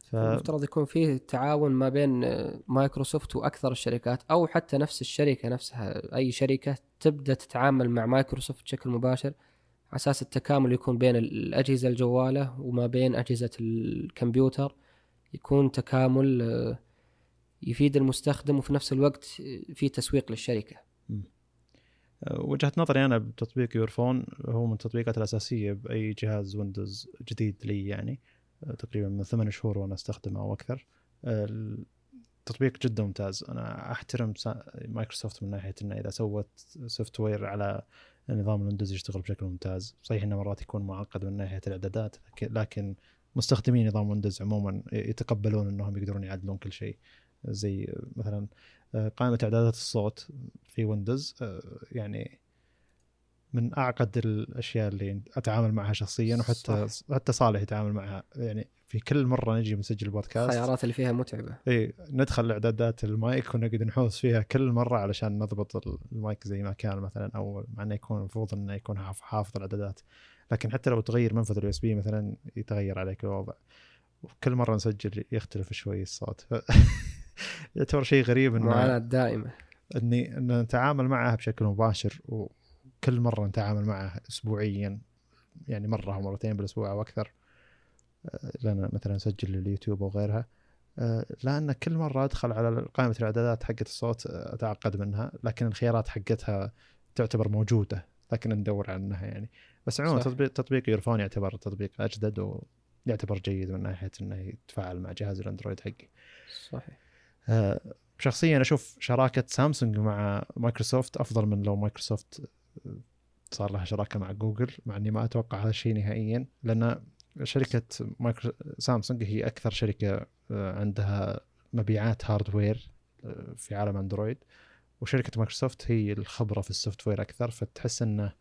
ف... المفترض يكون فيه تعاون ما بين مايكروسوفت وأكثر الشركات أو حتى نفس الشركة نفسها. أي شركة تبدأ تتعامل مع مايكروسوفت بشكل مباشر على أساس التكامل يكون بين الأجهزة الجوالة وما بين أجهزة الكمبيوتر. يكون تكامل آه، يفيد المستخدم وفي نفس الوقت في تسويق للشركة. آه، وجهة نظري أنا بتطبيق Your Phone هو من التطبيقات الأساسية بأي جهاز Windows جديد لي يعني. تقريبا من ثمان شهور وأنا أستخدمه أو أكثر. التطبيق جدا ممتاز. أنا أحترم مايكروسوفت من ناحية إنه إذا سوت software على نظام ال Windows يشتغل بشكل ممتاز. صحيح إنه مرات يكون معقد من ناحية الإعدادات لكن- مستخدمين نظام Windows عموما يتقبلون إنهم يقدرون يعدلون كل شيء. زي مثلا آه، قائمة إعدادات الصوت في Windows آه، يعني من أعقد الأشياء اللي أتعامل معها شخصيا وحتى حتى صالح يتعامل معها. يعني في كل مرة نجي نسجل بودكاست. الخيارات اللي فيها متعبة. إي ندخل إعدادات المايك ونقعد نحوس فيها كل مرة علشان نضبط المايك زي ما كان مثلا أو مع إنه يكون المفروض إنه يكون حاف- حافظ الإعدادات. لكن حتى لو تغير منفذ ال USB مثلا يتغير عليك الوضع. وكل مرة نسجل يختلف شوي الصوت. يعتبر شيء غريب معاناة انه دائمة. إني ان نتعامل معها بشكل مباشر وكل مرة نتعامل معها اسبوعيا يعني مرة أو مرتين بالأسبوع أو أكثر آه، لنا مثلا نسجل لليوتيوب أو غيرها آه، لأن كل مرة أدخل على قائمة الإعدادات حقت الصوت آه، أتعقد منها لكن الخيارات حقتها تعتبر موجودة لكن ندور عنها يعني. بس عموما. تطبيق تطبيق Your Phone يعتبر تطبيق أجدد ويعتبر جيد من ناحية إنه يتفاعل مع جهاز الأندرويد حقي. صحيح. آه، شخصيا أشوف شراكة سامسونج مع مايكروسوفت أفضل من لو مايكروسوفت صار لها شراكة مع جوجل مع إني ما أتوقع هذا الشيء نهائيا لأن شركة مايكرو سامسونج هي أكثر شركة آه، عندها مبيعات hardware آه، في عالم أندرويد. وشركة مايكروسوفت هي الخبرة في ال software أكثر فتحس إنه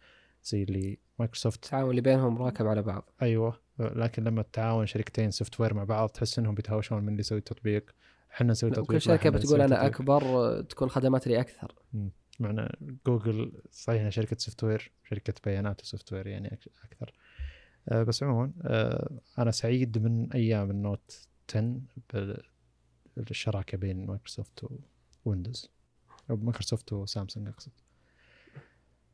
زي اللي مايكروسوفت التعاون اللي بينهم راكب على بعض. أيوه. لكن لما تتعاون شركتين software مع بعض تحس انهم بيتهاوشون من اللي يسوي التطبيق إحنا نسوي تطبيق لا، شركة بتقول أنا تطبيق. أكبر آه، تكون خدمات لي أكثر معنا جوجل صحيح إنها شركة software شركة بيانات و software يعني أكثر. آه، بس عموما آه، أنا سعيد من أيام ال Note 10 بالشراكة بين مايكروسوفت و Windows أو مايكروسوفت وسامسونج أقصد.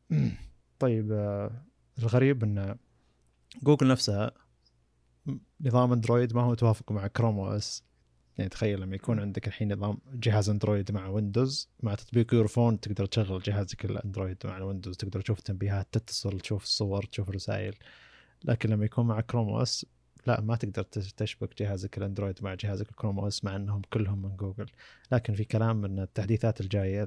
طيب آه، الغريب إن جوجل نفسها نظام أندرويد ما هو متوافق مع Chrome OS يعني تخيل لما يكون عندك الحين نظام جهاز أندرويد مع Windows مع تطبيق Your Phone تقدر تشغل جهازك الأندرويد مع ال Windows تقدر تشوف تنبيهات تتصل تشوف الصور تشوف الرسائل. لكن لما يكون مع Chrome OS لا ما تقدر تش- تشبك جهازك الأندرويد مع جهازك ال Chrome OS مع إنهم كلهم من جوجل. لكن في كلام إن التحديثات الجاية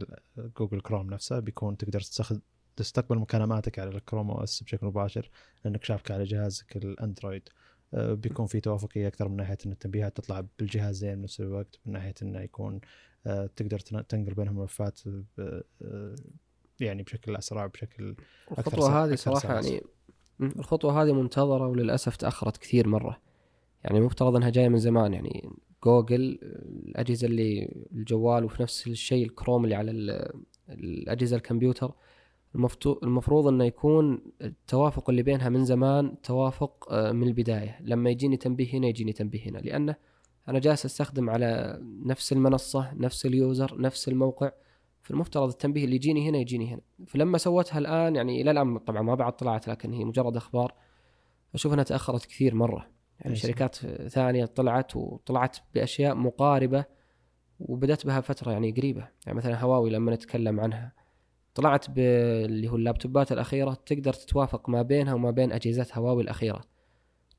Google Chrome نفسه بيكون تقدر تستخدم تستقبل مكالماتك على ال Chrome OS بشكل مباشر لإنك شابكه على جهازك الأندرويد. بيكون في توافقية أكثر من ناحية إن التنبيهات تطلع بالجهازين بنفس الوقت من ناحية إنه يكون آه، تقدر تن- تنقل بينهم ملفات آه، يعني بشكل أسرع بشكل أكثر الخطوة هذه صراحة. يعني الخطوة هذه منتظرة وللأسف تأخرت كثير مرة يعني المفترض إنها جاية من زمان يعني جوجل الأجهزة اللي الجوال وفي نفس الشيء الكروم اللي على ال- الأجهزة الكمبيوتر المفروض إنه يكون التوافق اللي بينها من زمان توافق آه، من البداية. لما يجيني تنبيه هنا يجيني تنبيه هنا. لأنه أنا جالس أستخدم على نفس المنصة نفس ال user نفس الموقع. فالمفترض التنبيه اللي يجيني هنا يجيني هنا. فلما سوتها الآن يعني إلى الآن طبعا ما بعد طلعت لكن هي مجرد أخبار. أشوف إنها تأخرت كثير مرة. يعني. شركات ثانية طلعت وطلعت بأشياء مقاربة وبدأت بها فترة يعني قريبة. يعني مثلا هواوي لما نتكلم عنها. طلعت باللي هو اللابتوبات الأخيرة تقدر تتوافق ما بينها وما بين أجهزة هواوي الأخيرة.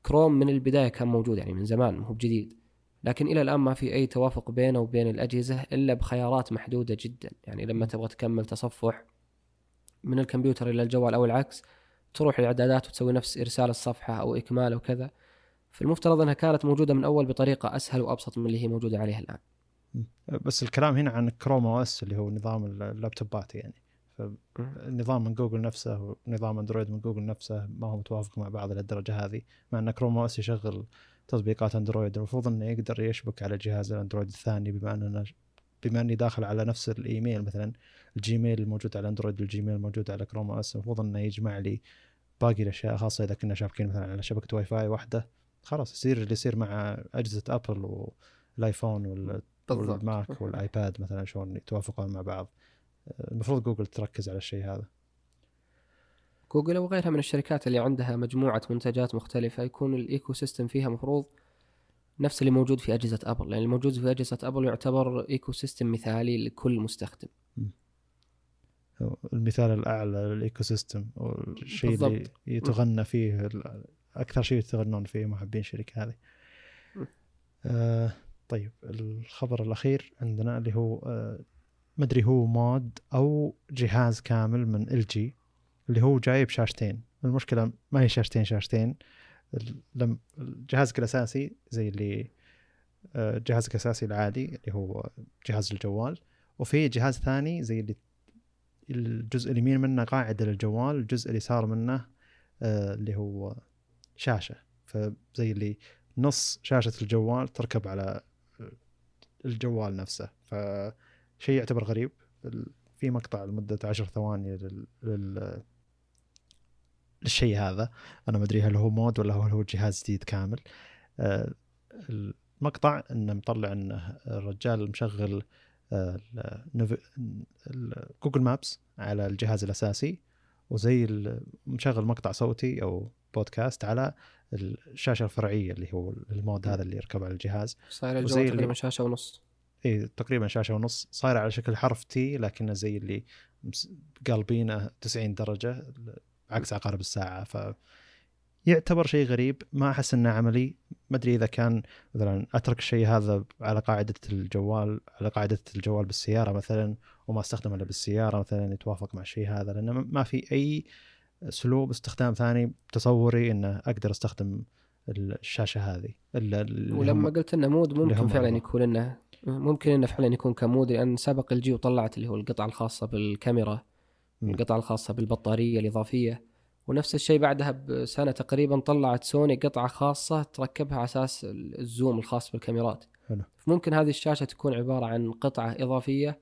كروم من البداية كان موجود يعني من زمان مو بجديد. لكن إلى الآن ما في أي توافق بينه وبين الأجهزة إلا بخيارات محدودة جدا. يعني لما تبغى تكمل تصفح من الكمبيوتر إلى الجوال أو العكس تروح الاعدادات وتسوي نفس إرسال الصفحة أو إكمال وكذا فالمفترض أنها كانت موجودة من أول بطريقة أسهل وأبسط من اللي هي موجودة عليها الآن. بس الكلام هنا عن Chrome OS اللي هو نظام اللابتوبات يعني. فالنظام من جوجل نفسه ونظام أندرويد من جوجل نفسه ما هو متوافق مع بعض للدرجة هذه مع أن Chrome OS يشغل تطبيقات أندرويد. المفروض إنه يقدر يشبك على جهاز الأندرويد الثاني بما اننا بما أني داخل على نفس الإيميل مثلا. ال Gmail الموجود على أندرويد وال Gmail الموجود على Chrome OS المفروض إنه يجمع لي باقي الأشياء خاصة إذا كنا شابكين مثلا على شبكة واي فاي واحدة. خلاص يصير اللي يصير مع أجهزة ابل والآيفون وال والماك والآيباد مثلا شلون يتوافقون مع بعض. المفروض جوجل تركز على الشيء هذا. جوجل أو غيرها من الشركات اللي عندها مجموعة منتجات مختلفة يكون ال ecosystem فيها مفروض نفس اللي موجود في أجهزة أبل. لأن الموجود في أجهزة أبل يعتبر ecosystem مثالي لكل مستخدم. المثال الأعلى لل ecosystem والشيء اللي. يتغنى فيه أكثر شيء يتغنون فيه محبين الشركة هذه. آه طيب الخبر الأخير عندنا اللي هو آه مدري هو مود أو جهاز كامل من LG اللي هو جايب شاشتين. المشكلة ما هي شاشتين شاشتين. لم جهازك الأساسي زي اللي آه، جهازك الأساسي العادي اللي هو جهاز الجوال. وفي جهاز ثاني زي اللي الجزء اليمين منه قاعدة للجوال الجزء اليسار منه آه، اللي هو شاشة. فزي اللي نص شاشة الجوال تركب على الجوال نفسه. فشيء يعتبر غريب. في مقطع لمدة عشر ثواني لل, لل... للشيء هذا. أنا ما أدري هل هو mod ولا هل هو جهاز جديد كامل. آه، المقطع إنه مطلع انه الرجال مشغل آه، Google Maps على الجهاز الأساسي وزي مشغل مقطع صوتي أو بودكاست على الشاشة الفرعية اللي هو ال mod هذا اللي يركب على الجهاز. صاير الجوال تقريبا شاشة ونص. إي تقريبا شاشة ونص صايرة على شكل حرف T لكنه زي اللي قالبينه 90 درجة عكس عقارب الساعة. ف يعتبر شيء غريب. ما أحس إنه عملي. ما أدري إذا كان مثلا أترك الشيء هذا على قاعدة الجوال على قاعدة الجوال بالسيارة مثلا وما أستخدمه إلا بالسيارة مثلا يتوافق مع الشيء هذا لأنه ما في أي أسلوب استخدام ثاني تصوري إنه أقدر أستخدم الشاشة هذه. إلا ولما هم- قلت إنه mod ممكن فعلا. يكون إنه ممكن إنه فعلا يكون ك mod لأن سبق LG وطلعت اللي هو القطعة الخاصة بالكاميرا. القطعة الخاصة بالبطارية الإضافية ونفس الشيء بعدها بسنة تقريبا طلعت سوني قطعة خاصة تركبها على أساس ال zoom الخاص بالكاميرات حلو. ممكن هذه الشاشة تكون عبارة عن قطعة إضافية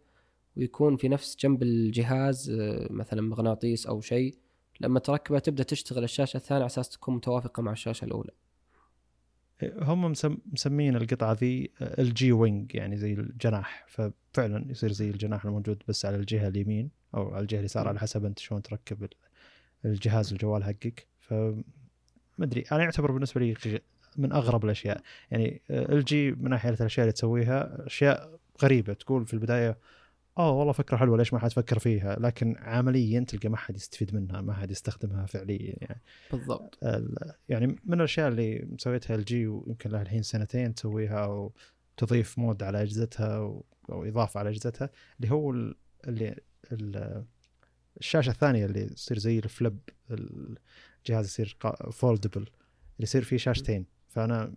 ويكون في نفس جنب الجهاز آه، مثلا مغناطيس أو شيء لما تركبه تبدأ تشتغل الشاشة الثانية على أساس تكون متوافقة مع الشاشة الأولى هم مسم- مسمين القطعة ذي LG Wing يعني زي الجناح. ففعلا يصير زي الجناح الموجود بس على الجهة اليمين أو على الجهة اليسار على حسب أنت شلون تركب ال- الجهاز الجوال حقك. ف ما أدري أنا يعتبر بالنسبة لي من أغرب الأشياء. يعني LG من ناحية الأشياء اللي تسويها أشياء غريبة. تقول في البداية آه والله فكرة حلوة ليش ما حد فكر فيها؟ لكن عمليا تلقى ما حد يستفيد منها ما حد يستخدمها فعليا يعني. بالضبط. ال- يعني من الأشياء اللي مسويتها LG ويمكن لها الحين سنتين تسويها أو تضيف mod على أجهزتها أو, إضافة على أجهزتها اللي هو ال- اللي ال- الشاشة الثانية اللي تصير زي ال flip الجهاز يصير foldable اللي يصير فيه شاشتين. فأنا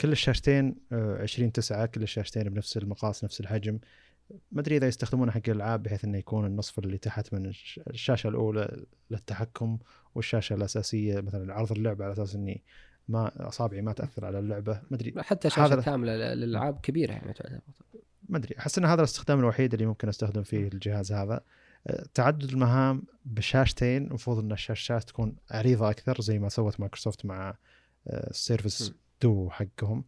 كل الشاشتين آه، 20 9 كل الشاشتين بنفس المقاس نفس الحجم. ما أدري إذا يستخدمونه حق الألعاب بحيث إنه يكون النصف اللي تحت من الش- الشاشة الأولى للتحكم والشاشة الأساسية مثلا عرض اللعبة على أساس إني ما أصابعي ما تأثر على اللعبة. ما أدري حتى شاشة كاملة للألعاب كبيرة يعني تعتبر. ما أدري أحس إن هذا الاستخدام الوحيد اللي ممكن أستخدم فيه الجهاز هذا. أه، تعدد المهام بشاشتين المفروض إن الشاشات تكون عريضه أكثر زي ما سوت مايكروسوفت مع أه، ال Surface م. دو حقهم. أه،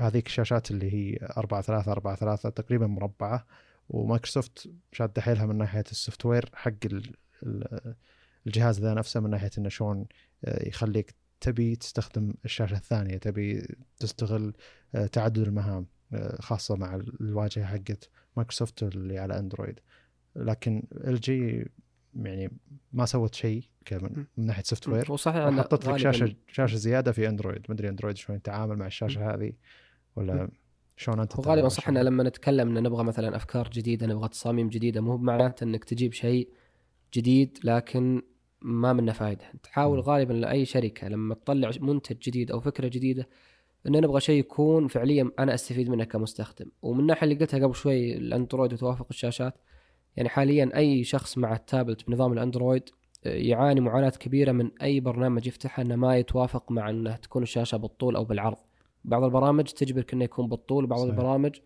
هذيك الشاشات اللي هي 4 3 4 3 تقريبا مربعة ومايكروسوفت شاده حيلها من ناحية ال software حق ال- ال- الجهاز ذا نفسه من ناحية إنه شلون أه، يخليك تبي تستخدم الشاشة الثانية تبي تستغل أه، تعدد المهام خاصة مع الواجهة حقت مايكروسوفت اللي على أندرويد. لكن LG يعني ما سوت شيء من ناحية software هو صحيح أن حطت لك شاشه شاشة زيادة في اندرويد ما أدري اندرويد شلون يتعامل مع الشاشة هذه ولا شلون أنت هو تتعامل غالبا مع صح؟ إن لما نتكلم إن نبغى مثلا أفكار جديدة نبغى تصاميم جديدة مو بمعناته إنك تجيب شيء جديد لكن ما منه فائده تحاول. غالبا لأي شركة لما تطلع منتج جديد أو فكرة جديدة إن نبغى شيء يكون فعليا أنا أستفيد منه كمستخدم. ومن الناحية اللي قلتها قبل شوي الأندرويد وتوافق الشاشات يعني حاليا أي شخص مع التابلت بنظام الأندرويد آه، يعاني معاناة كبيرة من أي برنامج يفتحه إنه ما يتوافق مع إنه تكون الشاشة بالطول أو بالعرض بعض البرامج تجبرك إنه يكون بالطول وبعض صحيح. البرامج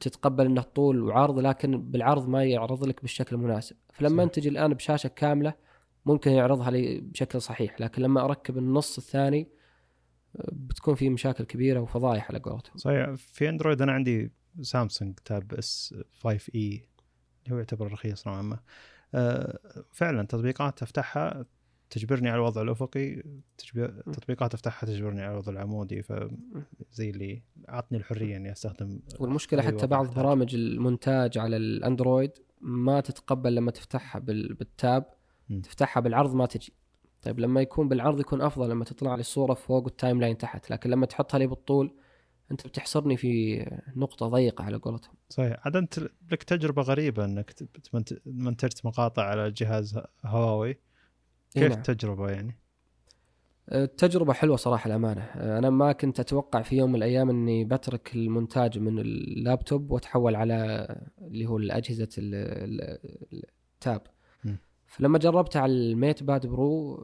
تتقبل إنه طول وعرض لكن بالعرض ما يعرض لك بالشكل المناسب فلما صحيح. تجي الآن بشاشة كاملة ممكن يعرضها لي بشكل صحيح لكن لما أركب النص الثاني آه، بتكون في مشاكل كبيرة وفضايح على قولتهم صحيح في أندرويد أنا عندي Samsung Tab S5e هو يعتبر رخيص نوعا ما. آه، فعلا تطبيقات افتحها تجبرني على الوضع الأفقي تطبيقات افتحها تجبرني على الوضع العمودي فزي اللي اعطني الحرية إني أستخدم والمشكلة حتى بعض. برامج المونتاج على الأندرويد ما تتقبل لما تفتحها بال- بال tab. مم. تفتحها بالعرض ما تجي. طيب لما يكون بالعرض يكون أفضل لما تطلع لي الصورة فوق وال timeline تحت لكن لما تحطها لي بالطول أنت بتحصرني في نقطة ضيقة على قولتهم صحيح عاد أنت لك تجربة غريبة إنك منتجت مقاطع على جهاز هواوي كيف نعم. التجربه يعني؟ التجربة حلوة صراحة الأمانة أنا ما كنت أتوقع في يوم من الأيام أني بترك المونتاج من اللابتوب وأتحول على اللي هو الأجهزة ال- ال- ال tab م. فلما جربتها على ال MatePad Pro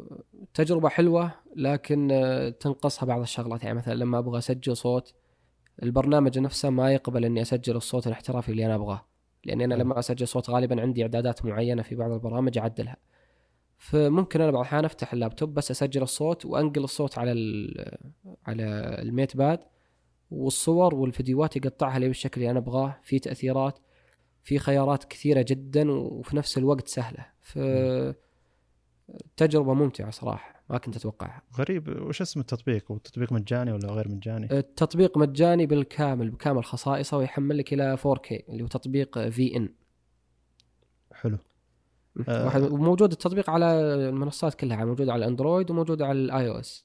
تجربة حلوة لكن آه، تنقصها بعض الشغلات يعني مثلا لما أبغى أسجل صوت البرنامج نفسه ما يقبل أني أسجل الصوت الاحترافي اللي أنا أبغاه. لأني أنا م. لما أسجل صوت غالبا عندي إعدادات معينة في بعض البرامج أعدلها. فممكن أنا بعض الأحيان أفتح اللابتوب بس أسجل الصوت وأنقل الصوت على على الميت باد والصور والفيديوهات يقطعها لي بالشكل اللي أنا أبغاه. في تأثيرات في خيارات كثيرة جدا وفي نفس الوقت سهلة. ف تجربة ممتعة صراحة ما كنت أتوقعها. غريب وش اسم التطبيق؟ هو التطبيق مجاني ولا غير مجاني؟ التطبيق مجاني بالكامل بكامل خصائصه ويحمل لك إلى 4K اللي هو تطبيق VN حلو. آه. واحد وموجود التطبيق على المنصات كلها موجود على الاندرويد وموجود على ال iOS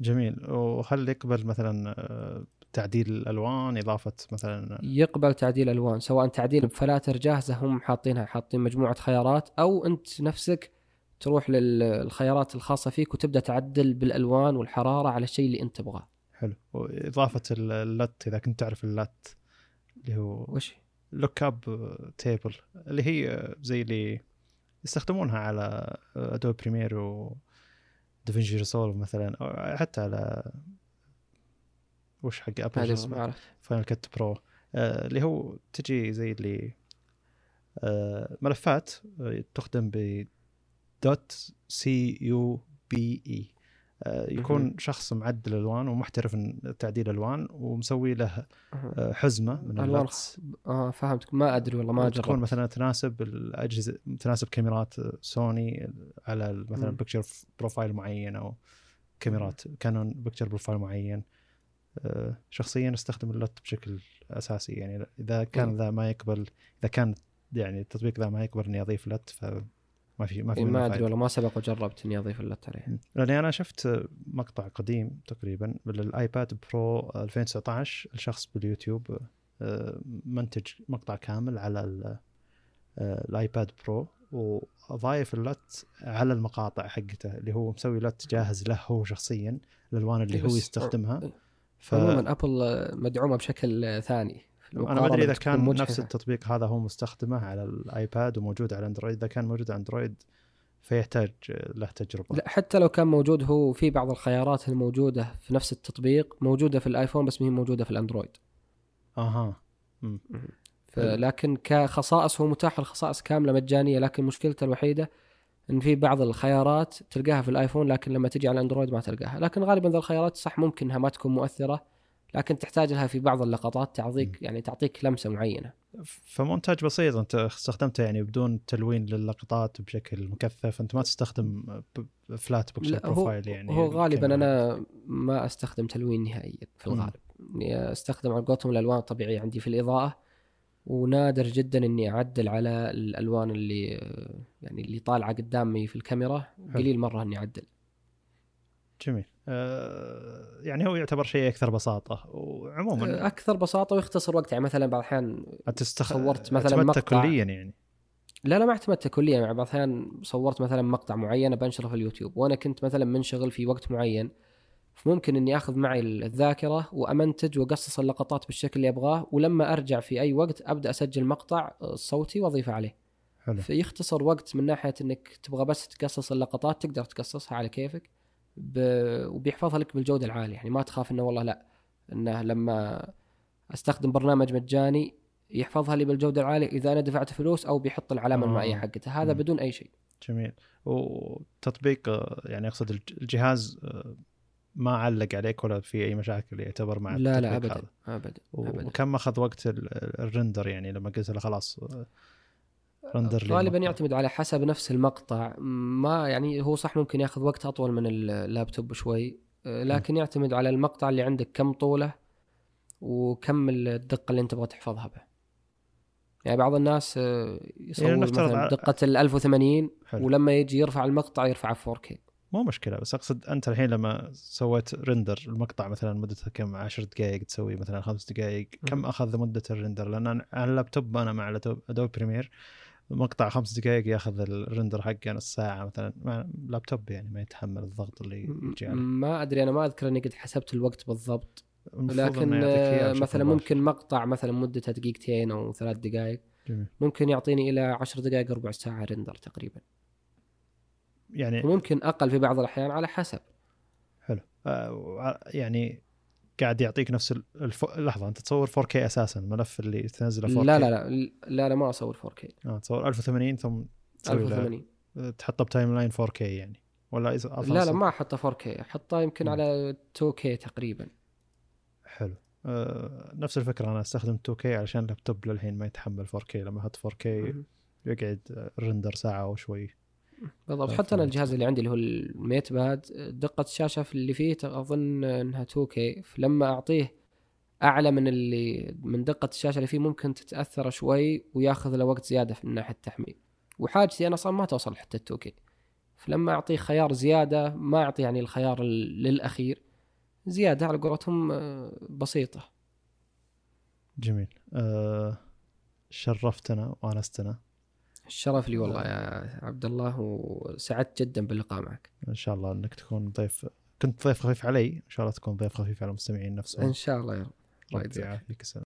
جميل. وهل يقبل مثلا آه، تعديل الألوان إضافة مثلا؟ يقبل تعديل ألوان سواء تعديل بفلاتر جاهزة هم حاطينها حاطين مجموعة خيارات أو أنت نفسك تروح للخيارات الخاصة فيك وتبدأ تعدل بالألوان والحرارة على الشيء اللي أنت تبغاه. حلو. وإضافة ال- اللت إذا كنت تعرف ال LUT اللي هو وش؟ look up table اللي هي زي اللي يستخدمونها على Adobe Premiere و DaVinci Resolve مثلا أو حتى على وش حق أبل؟ اسمه Final Cut Pro آه، اللي هو تجي زي اللي آه، ملفات آه، تخدم ب dot C U B E يكون مهم. شخص معدل الوان ومحترف تعديل الوان ومسوي له. آه، حزمة من ال LUTs آه فهمتك ما أدري والله ما تكون جربت مثلا تناسب الأجهزة تناسب كاميرات سوني على مثلا. picture profile معين أو كاميرات كانون picture profile معين آه، شخصيا أستخدم ال LUT بشكل أساسي يعني إذا كان. ذا ما يقبل إذا كان يعني التطبيق ذا ما يقبل إني أضيف LUT فما في ما في إيه، ما أدري. والله ما سبق وجربت إني أضيف ال LUT عليه. لأني أنا شفت مقطع قديم تقريبا بال iPad Pro 2019 الشخص باليوتيوب آه، منتج مقطع كامل على آه، ال iPad Pro وضايف ال LUT على المقاطع حقته اللي هو مسوي LUT جاهز له هو شخصيا الالوان اللي إيه هو يستخدمها ف عموما ابل مدعومة بشكل ثاني أنا ما أدري إذا كان. نفس التطبيق هذا هو مستخدمه على الآيباد وموجود على أندرويد. إذا كان موجود على أندرويد فيحتاج له تجربة. لا حتى لو كان موجود هو في بعض الخيارات الموجودة في نفس التطبيق موجودة في الآيفون بس ما هي موجودة في الأندرويد. أها. ف- لكن كخصائص هو متاح الخصائص كاملة مجانية لكن مشكلته الوحيدة إن في بعض الخيارات تلقاها في الآيفون لكن لما تجي على الاندرويد ما تلقاها. لكن غالبا ذا الخيارات صح ممكن إنها ما تكون مؤثرة. لكن تحتاج لها في بعض اللقطات تعطيك يعني تعطيك لمسة معينة. فمونتاج بسيط انت استخدمته يعني بدون تلوين للقطات بشكل مكثف انت ما تستخدم flat picture profile يعني هو غالبا. أنا ما أستخدم تلوين نهائيا في. الغالب. اني أستخدم على قولتهم الألوان الطبيعية عندي في الإضاءة ونادر جدا إني أعدل على الألوان اللي يعني اللي طالعة قدامي في الكاميرا. قليل مرة إني أعدل. جميل. آه يعني هو يعتبر شيء أكثر بساطة. وعموما أكثر بساطة ويختصر وقت يعني مثلا بعض الأحيان انت استخ... صورت مثلاً مقطع. كليا يعني. لا لا ما اعتمدت كليا. يعني بعض الأحيان صورت مثلا مقطع معين بنشره في اليوتيوب وأنا كنت مثلا منشغل في وقت معين فممكن إني أخذ معي الذاكرة وأمنتج وأقصص اللقطات بالشكل اللي أبغاه ولما أرجع في أي وقت أبدأ أسجل مقطع صوتي وأضيفه عليه. حلو. فيختصر وقت من ناحية إنك تبغى بس تقصص اللقطات تقدر تقصصها على كيفك. ب... وبيحفظها لك بالجودة العالية يعني ما تخاف إنه والله لا إنه لما أستخدم برنامج مجاني يحفظها لي بالجودة العالية إذا أنا دفعت فلوس أو بيحط العلامة آه. المائية حقته هذا مم. بدون أي شيء جميل وتطبيق آه، يعني أقصد الج- الجهاز آه، ما علق عليك ولا في أي مشاكل يعتبر مع لا لا ابدا هذا. ابدا وكم أخذ وقت ال- الرندر يعني لما قلت له خلاص آه، render لي غالبا. يعتمد على حسب نفس المقطع. ما يعني هو صح ممكن ياخذ وقت أطول من اللابتوب شوي آه، لكن يعتمد على المقطع اللي عندك كم طولة وكم الدقة اللي أنت تبغى تحفظها به. يعني بعض الناس آه، يصور يعني مثلا دقة ال 1080 حلو. ولما يجي يرفع المقطع يرفعه 4K مو مشكلة بس أقصد أنت الحين لما سويت render المقطع مثلا مدته كم؟ 10 دقائق تسوي مثلا خمس دقائق كم. أخذ مدة ال render؟ لأن على اللابتوب أنا مع Adobe Premiere مقطع خمس دقائق ياخذ ال render حقه نص ساعة مثلا. لابتوب يعني ما يتحمل الضغط اللي يجي عليه. ما أدري أنا ما أذكر إني قد حسبت الوقت بالضبط. لكن آه، مثلا. ممكن مقطع مثلا مدته دقيقتين أو ثلاث دقائق. جميل. ممكن يعطيني إلى عشر دقائق ربع ساعة render تقريبا. يعني وممكن أقل في بعض الأحيان على حسب. حلو. آه يعني قاعد يعطيك نفس ال- الف... لحظة أنت تصور 4K أساسا الملف اللي تنزله 4K لا لا لا لا لا ما أصور 4K آه تصور 1080 ثم تسوي له 1080 تحطه ب timeline 4K يعني. ولا إذا لا لا ما أحطه 4K أحطه يمكن مم. على 2K تقريبا. حلو. آه نفس الفكرة أنا أستخدم 2K علشان اللابتوب للحين ما يتحمل 4K لما أحط 4K مم. يقعد render ساعة أو شوي. بالضبط. ف- حتى أنا الجهاز اللي عندي اللي هو ال MatePad دقة الشاشة في اللي فيه اظن إنها 2K فلما أعطيه أعلى من اللي من دقة الشاشة اللي فيه ممكن تتأثر شوي وياخذ له وقت زيادة في ناحية التحميل. وحاجتي أنا أصلا ما توصل حتى ال 2K فلما أعطيه خيار زيادة ما اعطي يعني الخيار ال- للأخير زيادة على قولتهم آه، بسيطة. جميل. آه شرفتنا وأنستنا. الشرف لي والله يا عبد الله وسعدت جدا باللقاء معك. إن شاء الله إنك تكون ضيف كنت ضيف خفيف علي إن شاء الله تكون ضيف خفيف على المستمعين نفسهم. إن شاء الله يا رب. الله يعافيك.